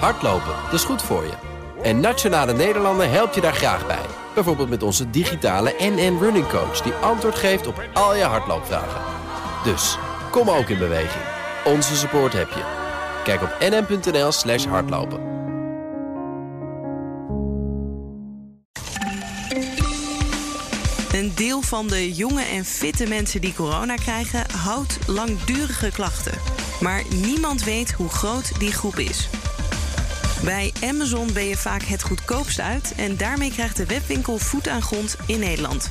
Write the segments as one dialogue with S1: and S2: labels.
S1: Hardlopen, dat is goed voor je. En Nationale Nederlanden helpt je daar graag bij. Bijvoorbeeld met onze digitale NN Running Coach... die antwoord geeft op al je hardloopvragen. Dus, kom ook in beweging. Onze support heb je. Kijk op nn.nl slash hardlopen.
S2: Een deel van de jonge en fitte mensen die corona krijgen... houdt langdurige klachten. Maar niemand weet hoe groot die groep is. Bij Amazon ben je vaak het goedkoopst uit... en daarmee krijgt de webwinkel voet aan grond in Nederland.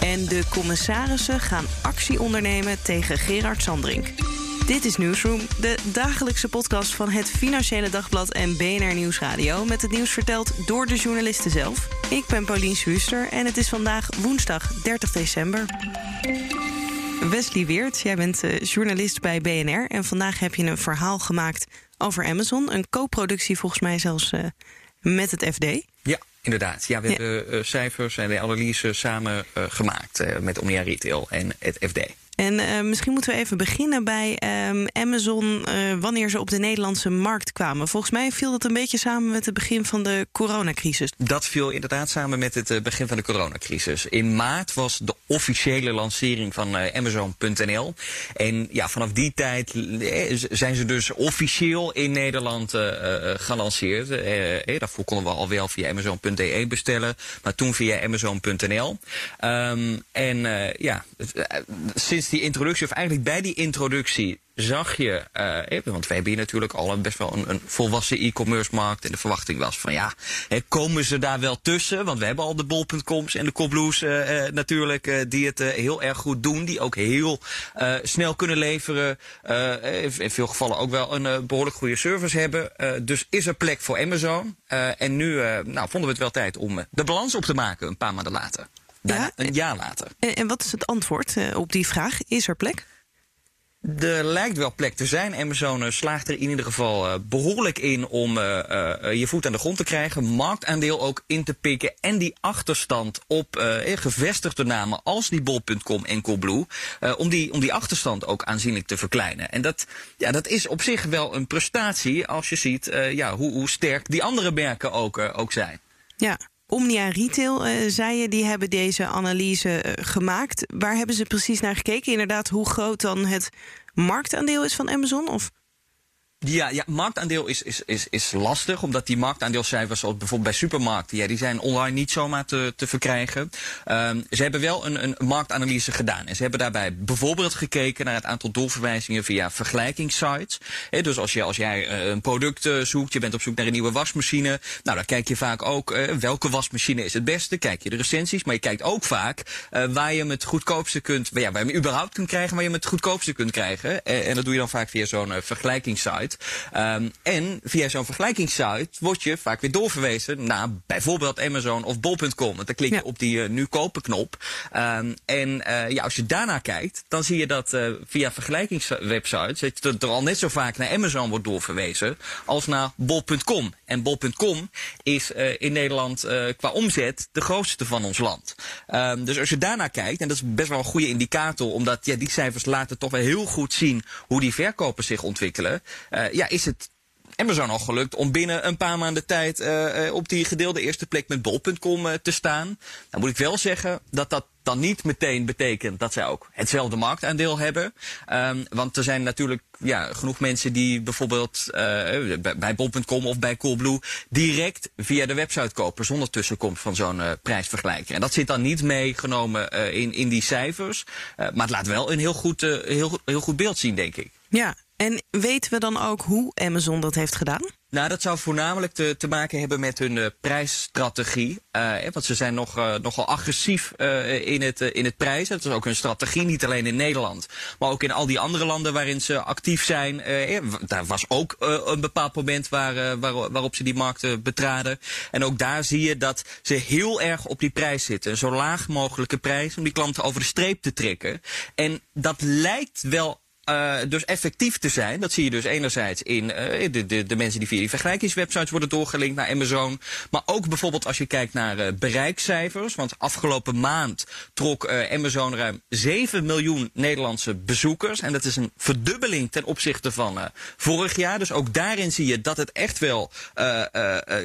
S2: En de commissarissen gaan actie ondernemen tegen Gerard Sandring. Dit is Newsroom, de dagelijkse podcast van het Financiële Dagblad en BNR Nieuwsradio... met het nieuws verteld door de journalisten zelf. Ik ben Paulien Schuster en het is vandaag woensdag 30 december. Wesley Weert, jij bent uh, journalist bij BNR... en vandaag heb je een verhaal gemaakt over Amazon. Een co-productie volgens mij zelfs uh, met het FD.
S3: Ja, inderdaad. Ja, we ja. hebben uh, cijfers en de analyse samen gemaakt... met Omnia Retail en het FD.
S2: En uh, misschien moeten we even beginnen bij um, Amazon, uh, wanneer ze op de Nederlandse markt kwamen. Volgens mij viel dat een beetje samen met het begin van de coronacrisis.
S3: Dat viel inderdaad samen met het uh, begin van de coronacrisis. In maart was de officiële lancering van Amazon.nl. En ja, vanaf die tijd zijn ze dus officieel in Nederland gelanceerd. daarvoor konden we al wel via Amazon.de bestellen, maar toen via Amazon.nl. Um, en ja, sinds die introductie, of eigenlijk bij die introductie, zag je, uh, want wij hebben hier natuurlijk al een best wel een, een volwassen e-commerce markt. En de verwachting was van ja, hè, komen ze daar wel tussen? Want we hebben al de bol.coms en de Cobbloes uh, uh, natuurlijk, die het heel erg goed doen. Die ook heel snel kunnen leveren. In veel gevallen ook wel een behoorlijk goede service hebben. Dus is er plek voor Amazon. En nu nou, vonden we het wel tijd om de balans op te maken een paar maanden later. Bijna ja, een jaar later.
S2: En, en wat is het antwoord uh, op die vraag? Is er plek?
S3: Er lijkt wel plek te zijn. Amazon slaagt er in ieder geval uh, behoorlijk in om uh, uh, je voet aan de grond te krijgen. Marktaandeel ook in te pikken. En die achterstand op gevestigde namen als die bol.com en Coolblue. om, die, om die achterstand ook aanzienlijk te verkleinen. En dat, ja, dat is op zich wel een prestatie als je ziet ja, hoe, hoe sterk die andere merken ook, ook zijn.
S2: Ja, Omnia Retail, uh, zei je, die hebben deze analyse uh, gemaakt. Waar hebben ze precies naar gekeken? Inderdaad, hoe groot dan het marktaandeel is van Amazon? Of?
S3: Ja, ja, marktaandeel is, is, is, is lastig, omdat die marktaandeelcijfers, zoals bijvoorbeeld bij supermarkten, ja, die zijn online niet zomaar te, te verkrijgen. Um, ze hebben wel een, een marktanalyse gedaan. En ze hebben daarbij bijvoorbeeld gekeken naar het aantal doelverwijzingen via vergelijkingssites. Dus als, je, als jij uh, een product uh, zoekt, je bent op zoek naar een nieuwe wasmachine, nou dan kijk je vaak ook uh, welke wasmachine is het beste. Kijk je de recensies, maar je kijkt ook vaak waar je hem het goedkoopste kunt, ja, waar je hem überhaupt kunt krijgen, waar je hem het goedkoopste kunt krijgen. en dat doe je dan vaak via zo'n vergelijkingssite. Um, en via zo'n vergelijkingssite word je vaak weer doorverwezen naar bijvoorbeeld Amazon of bol.com. Want dan klik je ja. op die uh, nu kopen knop. Um, en uh, ja, als je daarna kijkt, dan zie je dat uh, via vergelijkingswebsites dat er al net zo vaak naar Amazon wordt doorverwezen als naar bol.com. En bol.com is in Nederland qua omzet de grootste van ons land. Um, dus als je daarna kijkt, en dat is best wel een goede indicator, omdat ja, die cijfers laten toch wel heel goed zien hoe die verkopen zich ontwikkelen. Uh, ja, is het Amazon al gelukt om binnen een paar maanden tijd uh, op die gedeelde eerste plek met bol.com te staan. Dan moet ik wel zeggen dat dat dan niet meteen betekent dat zij ook hetzelfde marktaandeel hebben. Um, want er zijn natuurlijk ja, genoeg mensen die bijvoorbeeld uh, bij, bol.com of bij Coolblue direct via de website kopen zonder tussenkomst van zo'n uh, prijsvergelijker. En dat zit dan niet meegenomen in, in die cijfers. maar het laat wel een heel goed, heel, heel goed beeld zien, denk ik.
S2: Ja, en weten we dan ook hoe Amazon dat heeft gedaan?
S3: Nou, dat zou voornamelijk te, te maken hebben met hun uh, prijsstrategie. Uh, want ze zijn nog, uh, nogal agressief in, het, in het prijzen. Dat is ook hun strategie, niet alleen in Nederland. Maar ook in al die andere landen waarin ze actief zijn. daar was ook een bepaald moment waar, waar, waarop ze die markten betraden. En ook daar zie je dat ze heel erg op die prijs zitten. Een zo laag mogelijke prijs om die klanten over de streep te trekken. En dat lijkt wel uh, dus effectief te zijn. Dat zie je dus enerzijds in uh, de, de, de mensen die via die vergelijkingswebsites worden doorgelinkt naar Amazon. Maar ook bijvoorbeeld als je kijkt naar uh, bereikcijfers. Want afgelopen maand trok Amazon ruim 7 miljoen Nederlandse bezoekers. En dat is een verdubbeling ten opzichte van vorig jaar. Dus ook daarin zie je dat het echt wel,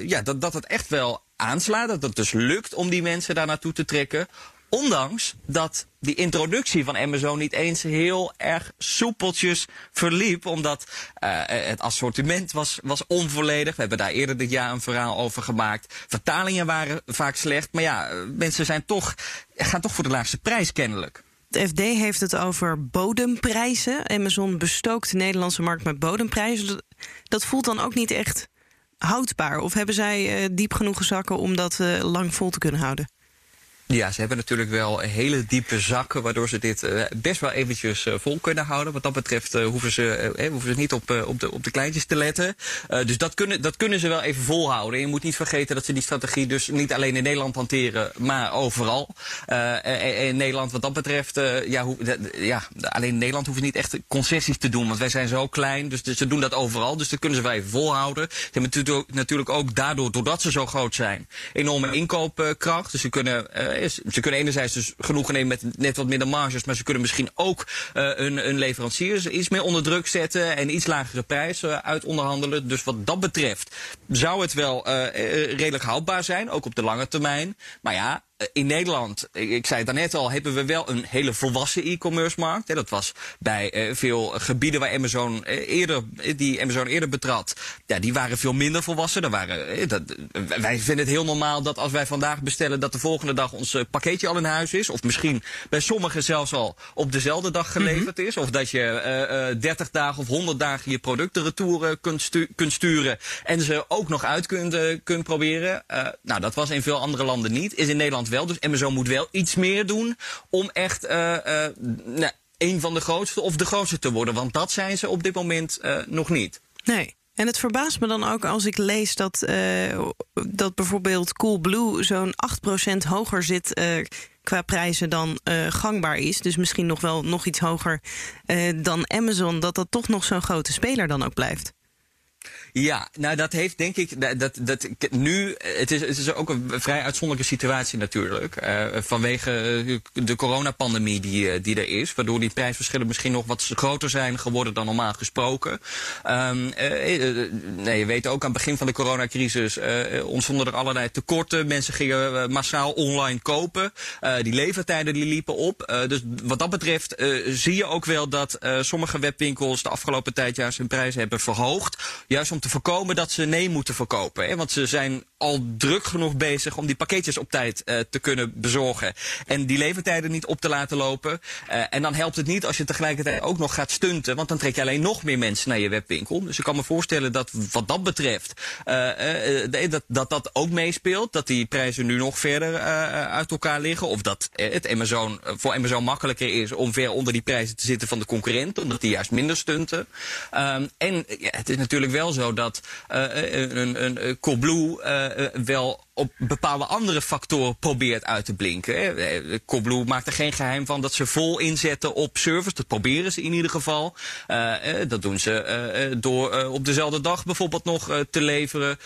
S3: ja, dat, dat het echt wel aanslaat. Dat het dus lukt om die mensen daar naartoe te trekken. Ondanks dat die introductie van Amazon niet eens heel erg soepeltjes verliep. Omdat uh, het assortiment was, was onvolledig. We hebben daar eerder dit jaar een verhaal over gemaakt. Vertalingen waren vaak slecht. Maar ja, mensen zijn toch, gaan toch voor de laagste prijs kennelijk.
S2: De FD heeft het over bodemprijzen. Amazon bestookt de Nederlandse markt met bodemprijzen. Dat voelt dan ook niet echt houdbaar. Of hebben zij diep genoeg zakken om dat lang vol te kunnen houden?
S3: Ja, ze hebben natuurlijk wel hele diepe zakken, waardoor ze dit uh, best wel eventjes uh, vol kunnen houden. Wat dat betreft uh, hoeven, ze, hoeven ze niet op, op, de, op de kleintjes te letten. dus dat kunnen, dat kunnen ze wel even volhouden. En je moet niet vergeten dat ze die strategie dus niet alleen in Nederland hanteren, maar overal. in Nederland, wat dat betreft, ja, hoe, ja, alleen in Nederland hoeven ze niet echt concessies te doen, want wij zijn zo klein. Dus, dus ze doen dat overal, dus dat kunnen ze wel even volhouden. Ze hebben natuurlijk ook daardoor, doordat ze zo groot zijn, enorme inkoopkracht. Dus ze kunnen ze kunnen enerzijds dus genoegen nemen met net wat minder marges, maar ze kunnen misschien ook uh, een, een leverancier iets meer onder druk zetten en iets lagere prijzen uit onderhandelen. Dus wat dat betreft zou het wel uh, redelijk houdbaar zijn, ook op de lange termijn. Maar ja, eh, in Nederland, ik, zei het daarnet al, hebben we wel een hele volwassen e-commerce markt. Dat was bij uh, veel gebieden waar Amazon uh, eerder, die Amazon eerder betrad, ja, die waren veel minder volwassen. Daar waren, dat, wij vinden het heel normaal dat als wij vandaag bestellen, dat de volgende dag ons pakketje al in huis is. Of misschien bij sommigen zelfs al op dezelfde dag geleverd mm -hmm. is. Of dat je 30 dagen of 100 dagen je producten retour kunt, stu kunt, sturen en ze ook nog uit kunt, kunt proberen. nou, dat was in veel andere landen niet. Is in Nederland wel. Dus Amazon moet wel iets meer doen om echt uh, uh, nou, een van de grootste of de grootste te worden. Want dat zijn ze op dit moment uh, nog niet.
S2: Nee. En het verbaast me dan ook als ik lees dat, uh, dat bijvoorbeeld Coolblue zo'n 8% hoger zit qua prijzen dan gangbaar is. Dus misschien nog wel nog iets hoger dan Amazon. Dat dat toch nog zo'n grote speler dan ook blijft.
S3: Ja, nou dat heeft denk ik, dat, dat, nu, het is, het is ook een vrij uitzonderlijke situatie natuurlijk. Uh, vanwege de coronapandemie die, die er is, waardoor die prijsverschillen misschien nog wat groter zijn geworden dan normaal gesproken. Uh, nee, je weet ook aan het begin van de coronacrisis ontstonden er allerlei tekorten. Mensen gingen massaal online kopen. die levertijden die liepen op. dus wat dat betreft zie je ook wel dat sommige webwinkels de afgelopen tijd juist hun prijzen hebben verhoogd. Juist om te voorkomen dat ze nee moeten verkopen. Hè? Want ze zijn al druk genoeg bezig om die pakketjes op tijd uh, te kunnen bezorgen. En die levertijden niet op te laten lopen. Uh, en dan helpt het niet als je tegelijkertijd ook nog gaat stunten. Want dan trek je alleen nog meer mensen naar je webwinkel. Dus ik kan me voorstellen dat wat dat betreft uh, dat, dat dat ook meespeelt. Dat die prijzen nu nog verder uit elkaar liggen. Of dat het Amazon, voor Amazon makkelijker is om ver onder die prijzen te zitten van de concurrent. Omdat die juist minder stunten. Um, en ja, het is natuurlijk wel zo dat een, een, een Coolblue wel op bepaalde andere factoren probeert uit te blinken. Coolblue maakt er geen geheim van dat ze vol inzetten op service. Dat proberen ze in ieder geval. Uh, dat doen ze door op dezelfde dag bijvoorbeeld nog te leveren.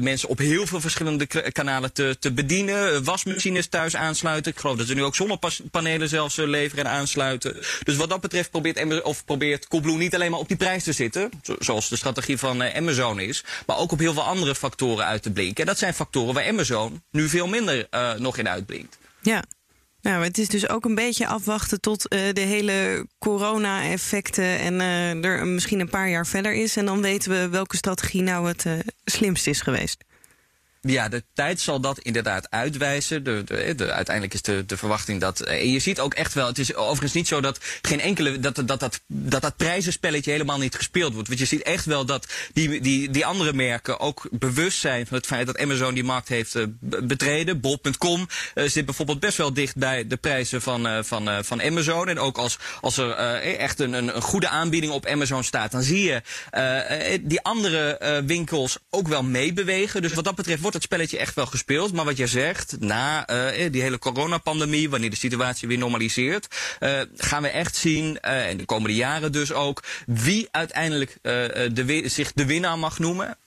S3: mensen op heel veel verschillende kanalen te, te bedienen. wasmachines thuis aansluiten. Ik geloof dat ze nu ook zonnepanelen zelfs leveren en aansluiten. Dus wat dat betreft probeert, of probeert Coolblue niet alleen maar op die prijs te zitten. Zoals de strategie van Amazon is. Maar ook op heel veel andere factoren uit te blinken. En dat zijn factoren waar Amazon nu veel minder uh, nog in uitblinkt.
S2: Ja. Nou, het is dus ook een beetje afwachten tot uh, de hele corona-effecten en uh, er misschien een paar jaar verder is. En dan weten we welke strategie nou het slimst is geweest.
S3: Ja, de tijd zal dat inderdaad uitwijzen. De, de, de, uiteindelijk is de, de verwachting dat. En je ziet ook echt wel. Het is overigens niet zo dat geen enkele. dat dat, dat, dat, dat prijzenspelletje helemaal niet gespeeld wordt. Want je ziet echt wel dat die, die, die andere merken ook bewust zijn van het feit dat Amazon die markt heeft uh, betreden. Bol.com uh, zit bijvoorbeeld best wel dicht bij de prijzen van, van, van Amazon. En ook als, als er echt een, een, goede aanbieding op Amazon staat, dan zie je die andere winkels ook wel meebewegen. Dus wat dat betreft wordt het spelletje echt wel gespeeld. Maar wat jij zegt, na uh, die hele coronapandemie, wanneer de situatie weer normaliseert, uh, gaan we echt zien, in de komende jaren dus ook, wie uiteindelijk de, zich de winnaar mag noemen.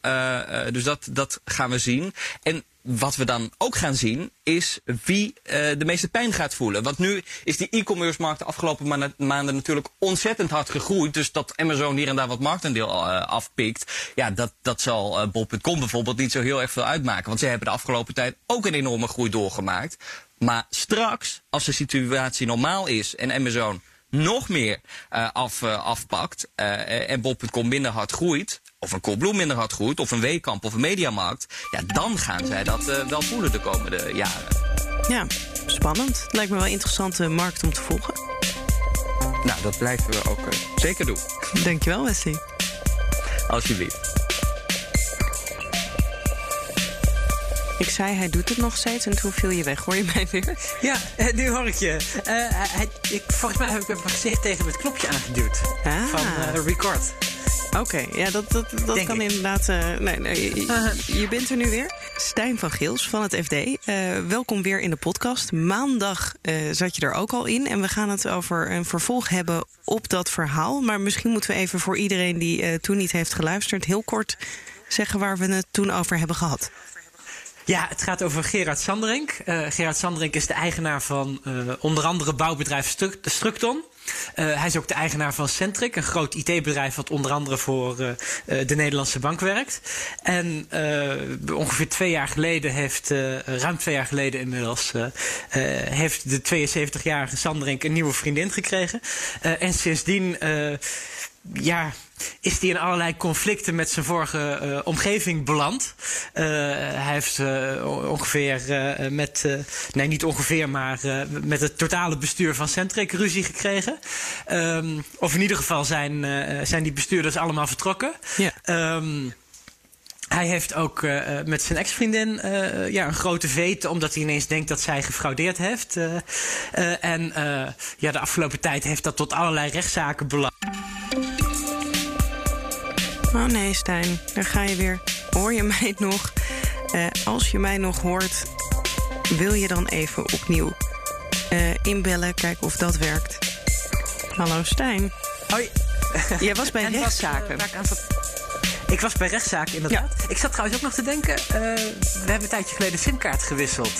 S3: dus dat, dat gaan we zien. En wat we dan ook gaan zien, is wie uh, de meeste pijn gaat voelen. Want nu is die e-commerce markt de afgelopen maanden natuurlijk ontzettend hard gegroeid. Dus dat Amazon hier en daar wat marktendeel uh, afpikt. Ja, dat, dat zal uh, Bol.com bijvoorbeeld niet zo heel erg veel uitmaken. Want zij hebben de afgelopen tijd ook een enorme groei doorgemaakt. Maar straks, als de situatie normaal is en Amazon nog meer uh, af, uh, afpakt uh, en bol.com minder hard groeit, of een Coolblue minder hard groeit, of een Weekamp of een Mediamarkt, ja, dan gaan zij dat wel voelen de komende jaren.
S2: Ja, spannend. Lijkt me wel een interessante markt om te volgen.
S3: Nou, dat blijven we ook zeker doen.
S2: Dankjewel, Wesley.
S3: Alsjeblieft.
S2: Ik zei, hij doet het nog steeds en toen viel je weg. Hoor je mij weer?
S4: Ja, eh, nu hoor ik je. Uh, hij, ik, volgens mij heb ik mijn gezicht tegen het knopje aangeduwd. Ah. Van uh, record.
S2: Oké, ja, dat, dat, dat kan inderdaad. Uh, nee, nee, je, je, bent er nu weer. Stijn van Geels van het FD. Uh, welkom weer in de podcast. Maandag uh, zat je er ook al in. En we gaan het over een vervolg hebben op dat verhaal. Maar misschien moeten we even voor iedereen die toen niet heeft geluisterd, heel kort zeggen waar we het toen over hebben gehad.
S4: Ja, het gaat over Gerard Sanderink. Uh, Gerard Sanderink is de eigenaar van uh, onder andere bouwbedrijf Structon. Uh, hij is ook de eigenaar van Centric, een groot IT-bedrijf dat onder andere voor de Nederlandse bank werkt. En ongeveer twee jaar geleden heeft, ruim twee jaar geleden inmiddels, heeft de 72-jarige Sanderink een nieuwe vriendin gekregen. en sindsdien ja, is hij in allerlei conflicten met zijn vorige uh, omgeving beland. Uh, hij heeft uh, ongeveer met, nee niet ongeveer, maar met het totale bestuur van Centric ruzie gekregen. Um, of in ieder geval zijn, zijn die bestuurders allemaal vertrokken. Ja. Um, hij heeft ook uh, met zijn ex-vriendin uh, ja, een grote vete, omdat hij ineens denkt dat zij gefraudeerd heeft. Uh, en ja, de afgelopen tijd heeft dat tot allerlei rechtszaken belang.
S2: Oh nee, Stijn, daar ga je weer. Hoor je mij nog? Uh, als je mij nog hoort, wil je dan even opnieuw uh, inbellen, kijken of dat werkt. Hallo Stijn.
S4: Hoi.
S2: Jij was bij rechtszaken.
S4: Wat, ik was bij rechtszaken, inderdaad. Ja. Ik zat trouwens ook nog te denken, we hebben een tijdje geleden simkaart gewisseld.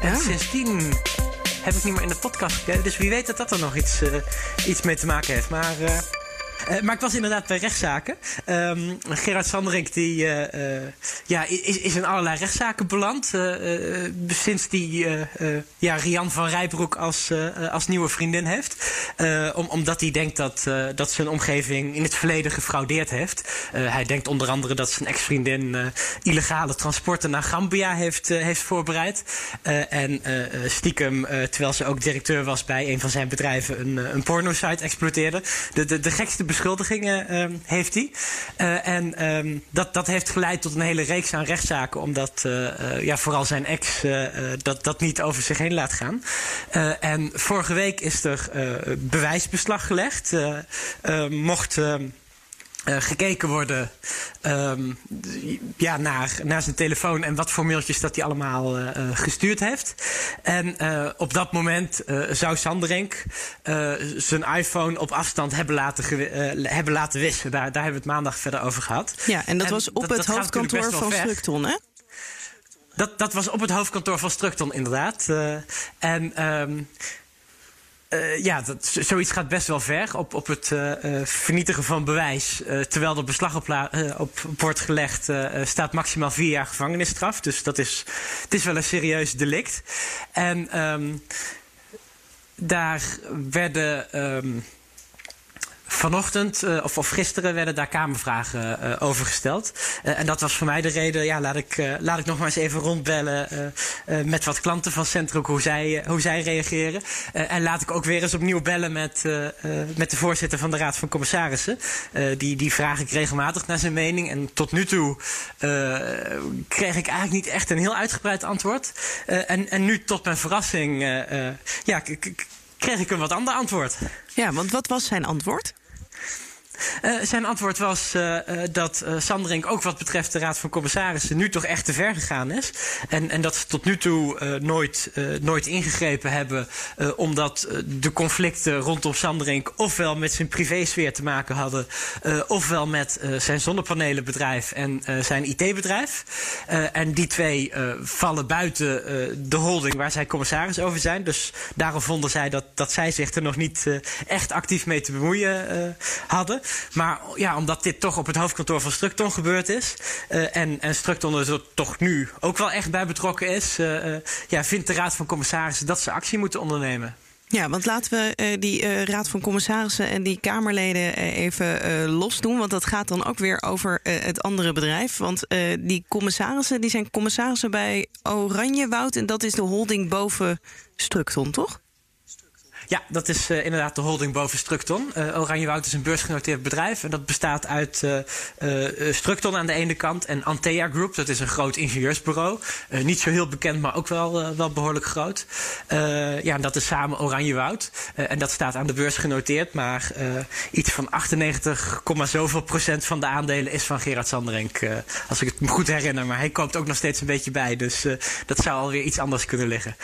S4: En sindsdien heb ik niet meer in de podcast gekeken. Dus wie weet dat dat er nog iets, iets mee te maken heeft. Maar uh, maar ik was inderdaad bij rechtszaken. Um, Gerard Sanderink die, uh, uh, ja, is, is in allerlei rechtszaken beland. sinds die ja, Rian van Rijbroek als, als nieuwe vriendin heeft. Om, omdat hij denkt dat, dat zijn omgeving in het verleden gefraudeerd heeft. hij denkt onder andere dat zijn ex-vriendin illegale transporten naar Gambia heeft, heeft voorbereid. en stiekem, terwijl ze ook directeur was bij een van zijn bedrijven, een, een porno-site exploiteerde. De, de, de gekste beschuldigingen uh, heeft hij. Uh, en um, dat, dat heeft geleid tot een hele reeks aan rechtszaken, omdat uh, ja, vooral zijn ex dat, dat niet over zich heen laat gaan. en vorige week is er bewijsbeslag gelegd. mocht. Ehm, uh, gekeken worden um, ja, naar, naar zijn telefoon en wat voor mailtjes dat hij allemaal uh, gestuurd heeft. En op dat moment zou Sanderink zijn iPhone op afstand hebben laten, hebben laten wissen. Daar, daar hebben we het maandag verder over gehad.
S2: Ja, en dat was op het hoofdkantoor van Structon, hè?
S4: Dat, dat was op het hoofdkantoor van Structon, inderdaad. en um, uh, ja, dat, zoiets gaat best wel ver op, op het uh, vernietigen van bewijs. Terwijl er beslag op, op wordt gelegd, staat maximaal vier jaar gevangenisstraf. Dus dat is, het is wel een serieus delict. En um, daar werden. Um, Vanochtend, uh, of, of gisteren, werden daar Kamervragen uh, over gesteld. Uh, en dat was voor mij de reden, ja, laat ik, laat ik nog maar eens even rondbellen met wat klanten van Centrum, hoe zij, hoe zij reageren. en laat ik ook weer eens opnieuw bellen met, met de voorzitter van de Raad van Commissarissen. die, die vraag ik regelmatig naar zijn mening. En tot nu toe kreeg ik eigenlijk niet echt een heel uitgebreid antwoord. en, en nu tot mijn verrassing, ja, kreeg ik een wat ander antwoord.
S2: Ja, want wat was zijn antwoord?
S4: Zijn antwoord was dat Sanderink ook wat betreft de Raad van Commissarissen nu toch echt te ver gegaan is. En, en dat ze tot nu toe nooit, nooit ingegrepen hebben, omdat de conflicten rondom Sanderink ofwel met zijn privésfeer te maken hadden, ofwel met zijn zonnepanelenbedrijf en zijn IT-bedrijf. en die twee vallen buiten de holding waar zij commissaris over zijn. Dus daarom vonden zij dat, dat zij zich er nog niet uh, echt actief mee te bemoeien uh, hadden. Maar ja, omdat dit toch op het hoofdkantoor van Structon gebeurd is. Uh, en, en Structon er toch nu ook wel echt bij betrokken is. ja, vindt de Raad van Commissarissen dat ze actie moeten ondernemen.
S2: Ja, want laten we die Raad van Commissarissen en die Kamerleden even los doen. Want dat gaat dan ook weer over het andere bedrijf. Want die commissarissen die zijn commissarissen bij Oranjewoud. En dat is de holding boven Structon, toch?
S4: Ja, dat is uh, inderdaad de holding boven Structon. Uh, Oranjewoud is een beursgenoteerd bedrijf. En dat bestaat uit uh, Structon aan de ene kant en Antea Group. Dat is een groot ingenieursbureau. niet zo heel bekend, maar ook wel, wel behoorlijk groot. ja, en dat is samen Oranjewoud. en dat staat aan de beurs genoteerd. Maar iets van 98, zoveel procent van de aandelen is van Gerard Sanderink. als ik het me goed herinner. Maar hij koopt ook nog steeds een beetje bij. Dus dat zou alweer iets anders kunnen liggen.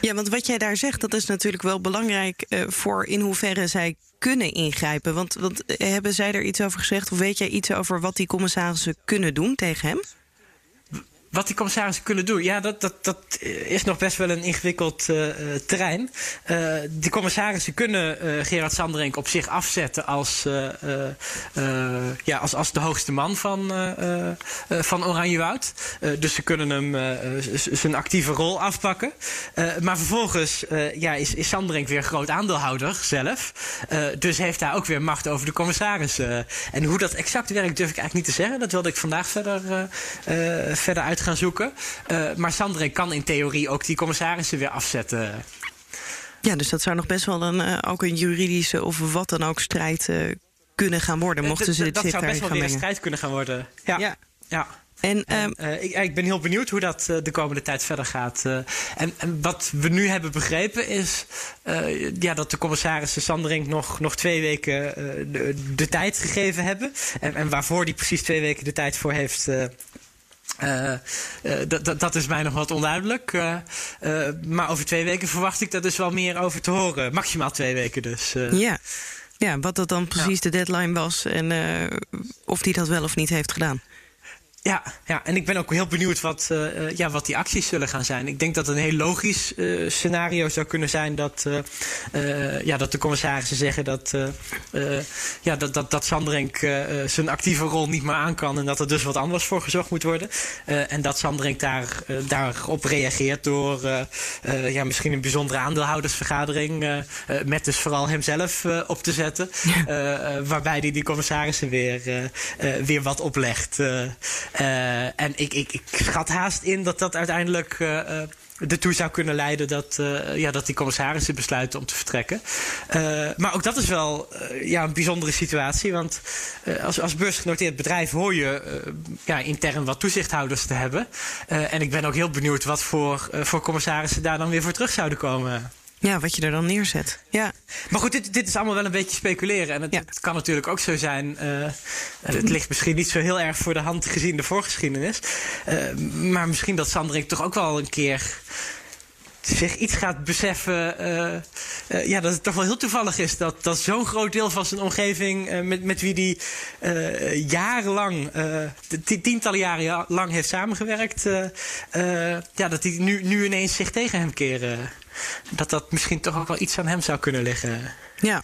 S2: Ja, want wat jij daar zegt, dat is natuurlijk wel belangrijk uh, voor in hoeverre zij kunnen ingrijpen? Want, want eh, hebben zij er iets over gezegd? Of weet jij iets over wat die commissarissen kunnen doen tegen hem?
S4: Wat die commissarissen kunnen doen, ja, dat, dat, dat is nog best wel een ingewikkeld uh, terrein. Uh, die commissarissen kunnen Gerard Sanderink op zich afzetten als, ja, als, als de hoogste man van, van Oranjewoud. dus ze kunnen hem zijn actieve rol afpakken. maar vervolgens ja, is, is Sanderink weer groot aandeelhouder zelf. dus heeft hij ook weer macht over de commissarissen. en hoe dat exact werkt durf ik eigenlijk niet te zeggen. Dat wilde ik vandaag verder, verder uit gaan zoeken. Uh, maar Sandre kan in theorie ook die commissarissen weer afzetten.
S2: Ja, dus dat zou nog best wel een, uh, ook een juridische of wat dan ook strijd uh, kunnen gaan worden. Mochten ze dit
S4: Dat zou best wel weer een strijd kunnen gaan worden. Ja. ja. ja. En, en uh, ik, ik, ben heel benieuwd hoe dat de komende tijd verder gaat. Uh, en, en, wat we nu hebben begrepen is ja, dat de commissarissen Sanderink nog, nog twee weken de, de, tijd gegeven hebben. En, en, waarvoor die precies twee weken de tijd voor heeft, uh, uh, dat is mij nog wat onduidelijk. Uh, maar over twee weken verwacht ik daar dus wel meer over te horen. Maximaal twee weken dus.
S2: Ja. ja, wat dat dan precies ja. de deadline was en of die dat wel of niet heeft gedaan.
S4: Ja, ja, en ik ben ook heel benieuwd wat, uh, ja, wat die acties zullen gaan zijn. Ik denk dat een heel logisch uh, scenario zou kunnen zijn dat, uh, ja, dat de commissarissen zeggen dat, ja, dat, dat, dat Sanderink zijn actieve rol niet meer aan kan en dat er dus wat anders voor gezorgd moet worden. en dat Sanderink daar, daarop reageert door ja, misschien een bijzondere aandeelhoudersvergadering met dus vooral hemzelf op te zetten. waarbij hij die commissarissen weer, weer wat oplegt. Uh, en ik, ik, ik schat haast in dat dat uiteindelijk uh, ertoe zou kunnen leiden dat, ja, dat die commissarissen besluiten om te vertrekken. maar ook dat is wel ja, een bijzondere situatie. Want als, als beursgenoteerd bedrijf hoor je ja, intern wat toezichthouders te hebben. en ik ben ook heel benieuwd wat voor, voor commissarissen daar dan weer voor terug zouden komen.
S2: Ja, wat je er dan neerzet. Ja.
S4: Maar goed, dit, dit is allemaal wel een beetje speculeren. En het, ja. het kan natuurlijk ook zo zijn. Uh, het ligt misschien niet zo heel erg voor de hand gezien de voorgeschiedenis. Uh, maar misschien dat Sanderik toch ook wel een keer zich iets gaat beseffen. Uh, uh, ja, dat het toch wel heel toevallig is dat, dat zo'n groot deel van zijn omgeving. Uh, met, met wie die jarenlang, tientallen jaren lang heeft samengewerkt. ja, dat die nu, nu ineens zich tegen hem keren dat dat misschien toch ook wel iets aan hem zou kunnen liggen.
S2: Ja.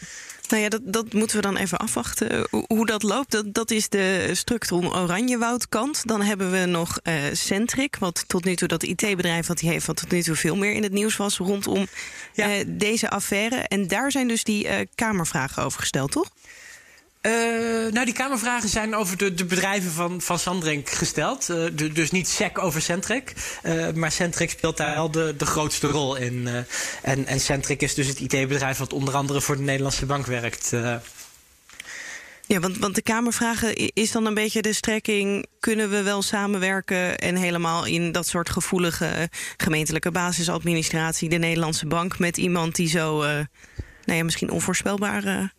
S2: Nou ja, dat, dat moeten we dan even afwachten. Hoe dat loopt, dat, dat is de Structron Oranjewoud kant. Dan hebben we nog uh, Centric, wat tot nu toe dat IT-bedrijf wat hij heeft, wat tot nu toe veel meer in het nieuws was rondom ja. uh, deze affaire. En daar zijn dus die uh, Kamervragen over gesteld, toch?
S4: Uh, nou, die Kamervragen zijn over de, de bedrijven van, van Sandrink gesteld. De, dus niet SEC over Centric. Uh, maar Centric speelt daar wel de, de grootste rol in. en, en Centric is dus het IT-bedrijf wat onder andere voor de Nederlandse bank werkt.
S2: Ja, want, want de Kamervragen is dan een beetje de strekking... kunnen we wel samenwerken en helemaal in dat soort gevoelige... gemeentelijke basisadministratie, de Nederlandse bank... met iemand die zo, nou misschien onvoorspelbaar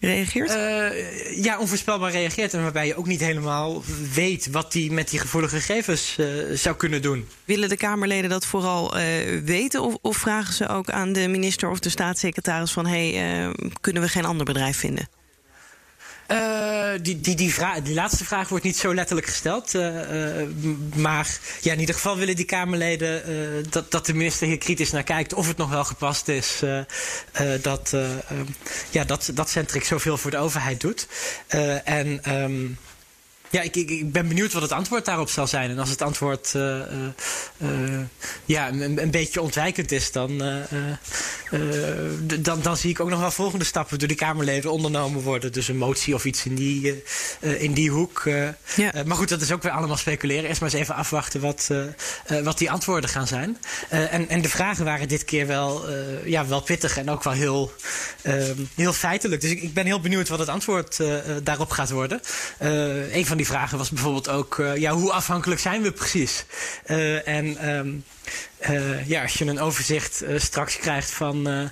S2: reageert?
S4: Uh, ja, onvoorspelbaar reageert. En waarbij je ook niet helemaal weet wat hij met die gevoelige gegevens uh, zou kunnen doen.
S2: Willen de Kamerleden dat vooral uh, weten? Of, of, vragen ze ook aan de minister of de staatssecretaris van... hey, kunnen we geen ander bedrijf vinden?
S4: Uh, die, die, die, vraag, die laatste vraag wordt niet zo letterlijk gesteld. Uh, uh, maar ja, in ieder geval willen die Kamerleden dat, dat de minister hier kritisch naar kijkt of het nog wel gepast is dat, ja, dat, dat Centric zoveel voor de overheid doet. en. Um, ja, ik, ik, ik, ben benieuwd wat het antwoord daarop zal zijn. En als het antwoord uh, uh, ja, een, een, beetje ontwijkend is, dan, uh, dan, dan zie ik ook nog wel volgende stappen door de Kamerleden ondernomen worden. Dus een motie of iets in die, in die hoek. Ja. maar goed, dat is ook weer allemaal speculeren. Eerst maar eens even afwachten wat, wat die antwoorden gaan zijn. en, en de vragen waren dit keer wel, ja, wel pittig en ook wel heel, heel feitelijk. Dus ik, ik ben heel benieuwd wat het antwoord daarop gaat worden. een van die vragen was bijvoorbeeld ook: uh, ja, hoe afhankelijk zijn we precies? Uh, en um, uh, ja, als je een overzicht straks krijgt van.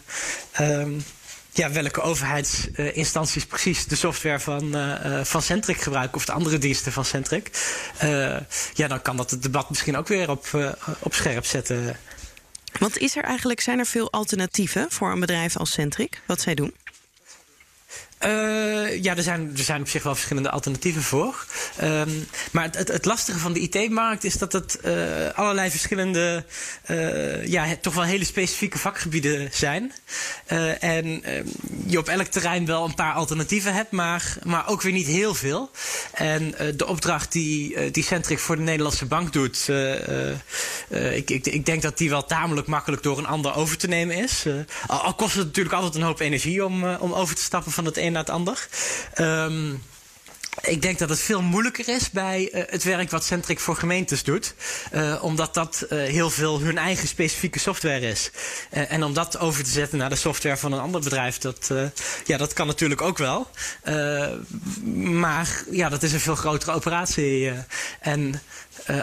S4: Um, ja, welke overheidsinstanties precies de software van, van Centric gebruiken of de andere diensten van Centric. ja, dan kan dat het debat misschien ook weer op, op scherp zetten.
S2: Want is er eigenlijk, zijn er veel alternatieven voor een bedrijf als Centric, wat zij doen?
S4: Uh, ja, er zijn, er zijn op zich wel verschillende alternatieven voor. Um, maar het, het, lastige van de IT-markt is dat het uh, allerlei verschillende, uh, ja, toch wel hele specifieke vakgebieden zijn. en je op elk terrein wel een paar alternatieven hebt, maar, maar ook weer niet heel veel. En de opdracht die, die Centric voor de Nederlandse bank doet, ik, ik, ik, denk dat die wel tamelijk makkelijk door een ander over te nemen is. Al, al, kost het natuurlijk altijd een hoop energie om, om over te stappen van het een naar het ander. Um, ik denk dat het veel moeilijker is bij uh, het werk wat Centric voor gemeentes doet. Uh, omdat dat uh, heel veel hun eigen specifieke software is. en om dat over te zetten naar de software van een ander bedrijf, dat, ja, dat kan natuurlijk ook wel. maar ja, dat is een veel grotere operatie. en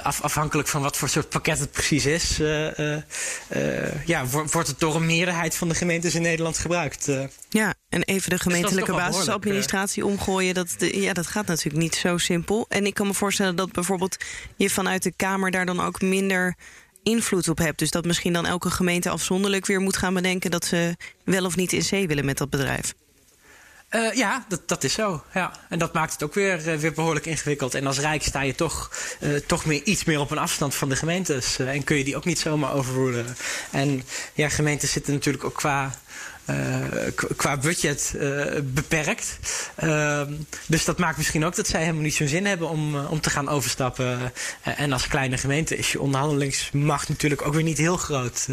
S4: af, afhankelijk van wat voor soort pakket het precies is, ja, wordt het door een meerderheid van de gemeentes in Nederland gebruikt.
S2: Ja, en even de gemeentelijke dus basisadministratie omgooien, dat, ja, dat gaat natuurlijk niet zo simpel. En ik kan me voorstellen dat bijvoorbeeld je vanuit de Kamer daar dan ook minder invloed op hebt. Dus dat misschien dan elke gemeente afzonderlijk weer moet gaan bedenken dat ze wel of niet in zee willen met dat bedrijf.
S4: Uh, ja, dat, dat is zo. Ja. En dat maakt het ook weer, uh, weer behoorlijk ingewikkeld. En als Rijk sta je toch, uh, toch meer, iets meer op een afstand van de gemeentes. en kun je die ook niet zomaar overroelen. En ja, gemeentes zitten natuurlijk ook qua qua budget uh, beperkt. Uh, dus dat maakt misschien ook dat zij helemaal niet zo'n zin hebben om, om te gaan overstappen. en als kleine gemeente is je onderhandelingsmacht natuurlijk ook weer niet heel groot.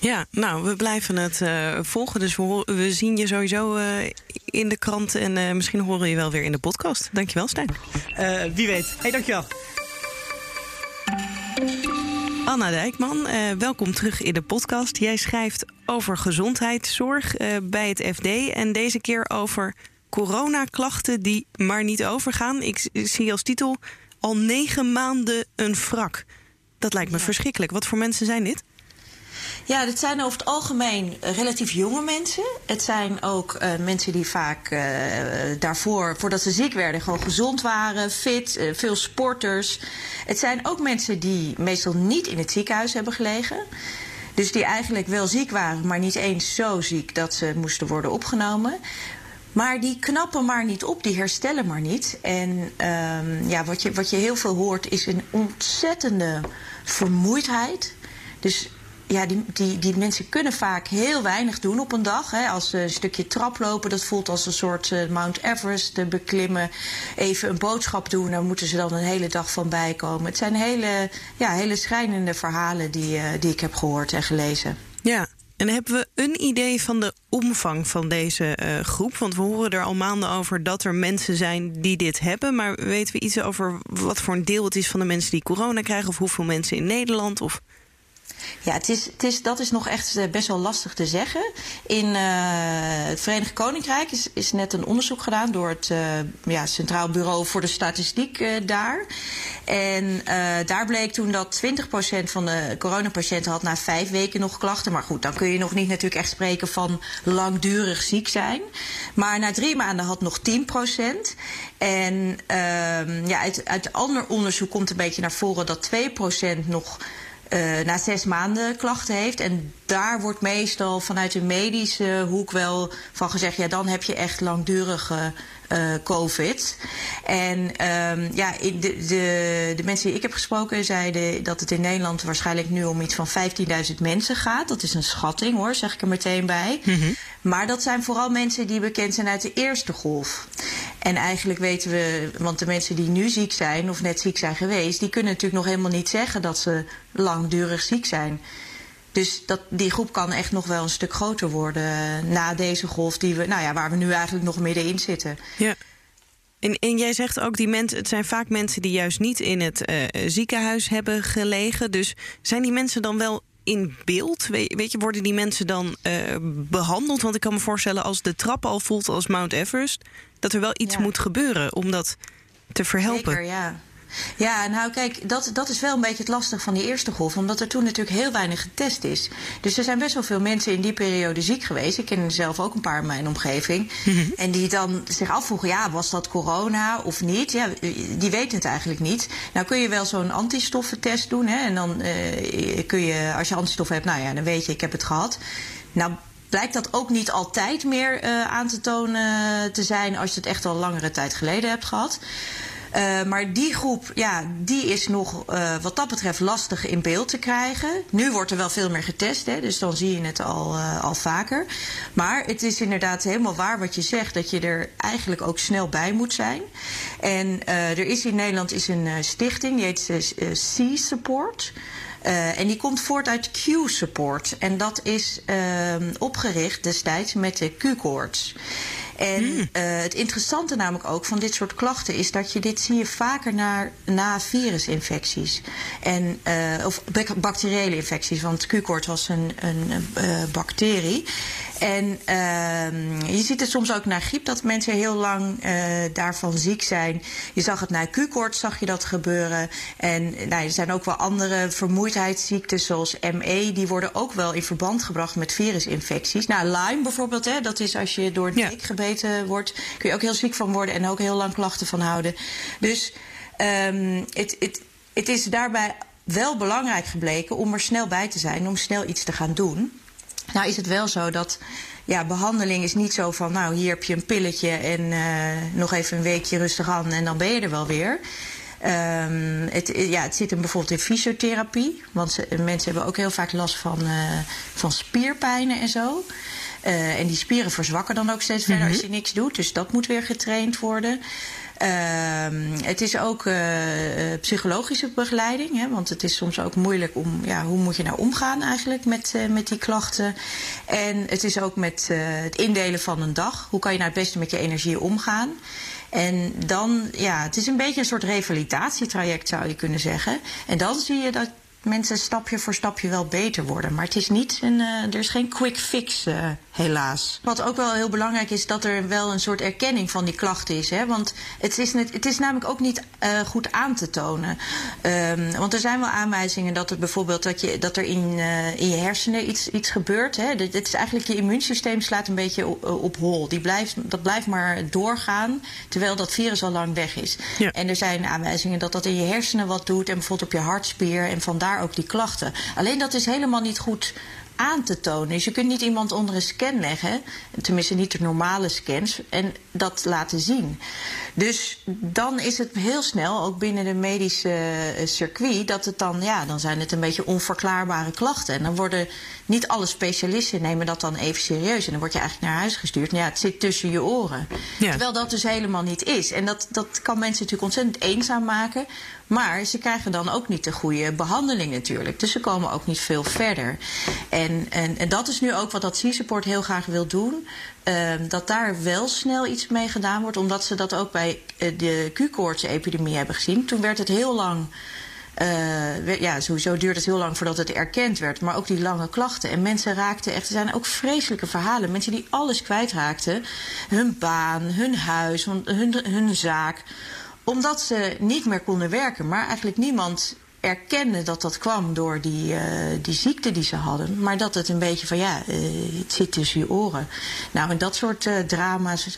S2: Ja, nou, we blijven het volgen. Dus we, we, zien je sowieso in de krant en misschien horen we je wel weer in de podcast. Dankjewel, Stijn.
S4: wie weet. Hey, dankjewel.
S2: Anna Dijkman, welkom terug in de podcast. Jij schrijft over gezondheidszorg uh, bij het FD en deze keer over coronaklachten die maar niet overgaan. Ik zie als titel al negen maanden een wrak. Dat lijkt me verschrikkelijk. Wat voor mensen zijn dit?
S5: Ja, dit zijn over het algemeen relatief jonge mensen. Het zijn ook uh, mensen die vaak uh, daarvoor, voordat ze ziek werden, gewoon gezond waren, fit, uh, veel sporters. Het zijn ook mensen die meestal niet in het ziekenhuis hebben gelegen. Dus die eigenlijk wel ziek waren, maar niet eens zo ziek dat ze moesten worden opgenomen. Maar die knappen maar niet op, die herstellen maar niet. En um, ja, wat, je, wat je heel veel hoort is een ontzettende vermoeidheid. Dus ja, die, die, die mensen kunnen vaak heel weinig doen op een dag. Hè. Als ze een stukje traplopen, dat voelt als een soort uh, Mount Everest beklimmen. Even een boodschap doen, daar moeten ze dan een hele dag van bijkomen. Het zijn hele, ja, hele schrijnende verhalen die, uh, die ik heb gehoord en gelezen.
S2: Ja, en hebben we een idee van de omvang van deze uh, groep? Want we horen er al maanden over dat er mensen zijn die dit hebben. Maar weten we iets over wat voor een deel het is van de mensen die corona krijgen? Of hoeveel mensen in Nederland? Of...
S5: Ja, het is, het is, dat is nog echt eh, best wel lastig te zeggen. In uh, het Verenigd Koninkrijk is, is net een onderzoek gedaan door het uh, ja, Centraal Bureau voor de Statistiek daar. En daar bleek toen dat 20% van de coronapatiënten had na vijf weken nog klachten. Maar goed, dan kun je nog niet natuurlijk echt spreken van langdurig ziek zijn. Maar na drie maanden had nog 10%. En ehm, ja, uit, uit ander onderzoek komt een beetje naar voren dat 2% nog uh, na zes maanden klachten heeft. En daar wordt meestal vanuit de medische hoek wel van gezegd: ja, dan heb je echt langdurige uh, COVID. En um, ja, de, de, de, mensen die ik heb gesproken zeiden dat het in Nederland waarschijnlijk nu om iets van 15.000 mensen gaat. Dat is een schatting hoor, zeg ik er meteen bij. Mm. Maar dat zijn vooral mensen die bekend zijn uit de eerste golf. En eigenlijk weten we, want de mensen die nu ziek zijn of net ziek zijn geweest, die kunnen natuurlijk nog helemaal niet zeggen dat ze langdurig ziek zijn. Dus dat, die groep kan echt nog wel een stuk groter worden na deze golf die we, nou ja, waar we nu eigenlijk nog middenin zitten.
S2: Ja. En, en jij zegt ook, die mensen, het zijn vaak mensen die juist niet in het uh, ziekenhuis hebben gelegen. Dus zijn die mensen dan wel in beeld? Weet je, worden die mensen dan uh, behandeld? Want ik kan me voorstellen, als de trap al voelt als Mount Everest, dat er wel iets ja. moet gebeuren om dat te verhelpen.
S5: Zeker, ja. Ja, nou kijk, dat, dat is wel een beetje het lastig van die eerste golf. Omdat er toen natuurlijk heel weinig getest is. Dus er zijn best wel veel mensen in die periode ziek geweest. Ik ken er zelf ook een paar in mijn omgeving. Mm -hmm. En die dan zich afvroegen, ja, was dat corona of niet? Ja, die weten het eigenlijk niet. Nou kun je wel zo'n antistoffentest doen. Hè, en dan uh, kun je, als je antistoffen hebt, nou ja, dan weet je, ik heb het gehad. Nou blijkt dat ook niet altijd meer uh, aan te tonen te zijn als je het echt al langere tijd geleden hebt gehad. Uh, maar die groep, ja, die is nog uh, wat dat betreft lastig in beeld te krijgen. Nu wordt er wel veel meer getest, hè, dus dan zie je het al, uh, al vaker. Maar het is inderdaad helemaal waar wat je zegt, dat je er eigenlijk ook snel bij moet zijn. En er is in Nederland is een stichting, die heet C-Support. En die komt voort uit Q-Support. En dat is uh, opgericht destijds met de Q-koorts. En mm. uh, het interessante namelijk ook van dit soort klachten is dat je dit zie je vaker naar, na virusinfecties. En, uh, of bacteriële infecties, want Q-koorts was een, een uh, bacterie. En uh, je ziet het soms ook naar griep dat mensen heel lang uh, daarvan ziek zijn. Je zag het na Q-koorts, zag je dat gebeuren. En nou, er zijn ook wel andere vermoeidheidsziektes zoals ME. Die worden ook wel in verband gebracht met virusinfecties. Nou, Lyme bijvoorbeeld, hè, dat is als je door een nek gebeten wordt. Kun je ook heel ziek van worden en ook heel lang klachten van houden. Dus het, het, het is daarbij wel belangrijk gebleken om er snel bij te zijn. Om snel iets te gaan doen. Nou is het wel zo dat ja, behandeling is niet zo van, nou hier heb je een pilletje en uh, nog even een weekje rustig aan en dan ben je er wel weer. Um, het, ja, het zit hem bijvoorbeeld in fysiotherapie. Want mensen hebben ook heel vaak last van, uh, van spierpijnen en zo. Uh, en die spieren verzwakken dan ook steeds verder mm -hmm. als je niks doet. Dus dat moet weer getraind worden. Uh, het is ook uh, psychologische begeleiding, hè, want het is soms ook moeilijk om, ja, hoe moet je nou omgaan eigenlijk met, uh, met die klachten. En het is ook met het indelen van een dag. Hoe kan je nou het beste met je energie omgaan? En dan, ja, het is een beetje een soort revalidatietraject zou je kunnen zeggen. En dan zie je dat mensen stapje voor stapje wel beter worden. Maar het is niet een, er is geen quick fix, helaas. Wat ook wel heel belangrijk is, dat er wel een soort erkenning van die klachten is. Hè? Want het is, net, het is namelijk ook niet uh, goed aan te tonen. Um, want er zijn wel aanwijzingen dat er bijvoorbeeld dat, je, dat er in, in je hersenen iets, iets gebeurt. Hè? Dit is eigenlijk je immuunsysteem slaat een beetje op, op hol. Die blijft, dat blijft maar doorgaan, terwijl dat virus al lang weg is. Ja. En er zijn aanwijzingen dat dat in je hersenen wat doet en bijvoorbeeld op je hartspier en vandaar ook die klachten. Alleen dat is helemaal niet goed aan te tonen. Dus je kunt niet iemand onder een scan leggen, tenminste niet de normale scans, en dat laten zien. Dus dan is het heel snel, ook binnen de medische circuit, dat het dan, ja, dan zijn het een beetje onverklaarbare klachten. En dan worden niet alle specialisten nemen dat dan even serieus. En dan word je eigenlijk naar huis gestuurd. En ja, het zit tussen je oren. Ja. Terwijl dat dus helemaal niet is. En dat, dat kan mensen natuurlijk ontzettend eenzaam maken. Maar ze krijgen dan ook niet de goede behandeling natuurlijk. Dus ze komen ook niet veel verder. En, en, en dat is nu ook wat dat C-Support heel graag wil doen. Uh, dat daar wel snel iets mee gedaan wordt. Omdat ze dat ook bij uh, de Q-koorts-epidemie hebben gezien. Toen werd het heel lang Uh, ja, sowieso duurde het heel lang voordat het erkend werd. Maar ook die lange klachten. En mensen raakten echt. Er zijn ook vreselijke verhalen. Mensen die alles kwijtraakten. Hun baan, hun huis, hun, hun zaak. Omdat ze niet meer konden werken. Maar eigenlijk niemand erkende dat dat kwam door die, uh, die ziekte die ze hadden. Maar dat het een beetje van ja, uh, het zit tussen je oren. Nou, en dat soort uh, drama's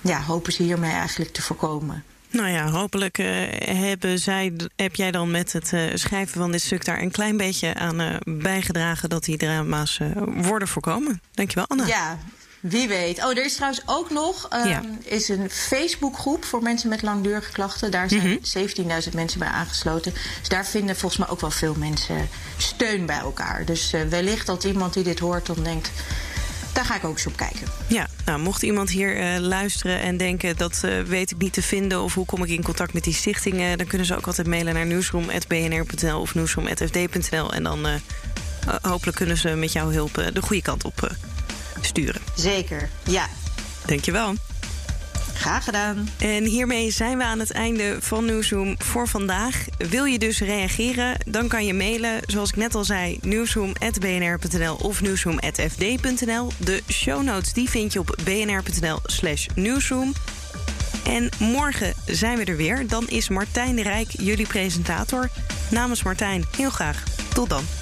S5: ja, hopen ze hiermee eigenlijk te voorkomen.
S2: Nou ja, hopelijk hebben zij, heb jij dan met het schrijven van dit stuk daar een klein beetje aan bijgedragen dat die drama's worden voorkomen. Dankjewel, Anna.
S5: Ja, wie weet. Oh, er is trouwens ook nog um, is een Facebookgroep voor mensen met langdurige klachten. Daar zijn mm -hmm. 17.000 mensen bij aangesloten. Dus daar vinden volgens mij ook wel veel mensen steun bij elkaar. Dus uh, wellicht dat iemand die dit hoort dan denkt... Daar ga ik ook eens op kijken.
S2: Ja, nou, mocht iemand hier uh, luisteren en denken... dat uh, weet ik niet te vinden of hoe kom ik in contact met die stichting... dan kunnen ze ook altijd mailen naar nieuwsroom.bnr.nl of nieuwsroom.fd.nl. En dan hopelijk kunnen ze met jouw hulp de goede kant op sturen.
S5: Zeker, ja.
S2: Dankjewel.
S5: Graag gedaan.
S2: En hiermee zijn we aan het einde van Nieuwsroom voor vandaag. Wil je dus reageren, dan kan je mailen, zoals ik net al zei, nieuwsroom.bnr.nl of nieuwsroom.fd.nl. De show notes die vind je op bnr.nl slash nieuwsroom. En morgen zijn we er weer. Dan is Martijn de Rijk jullie presentator. Namens Martijn, heel graag. Tot dan.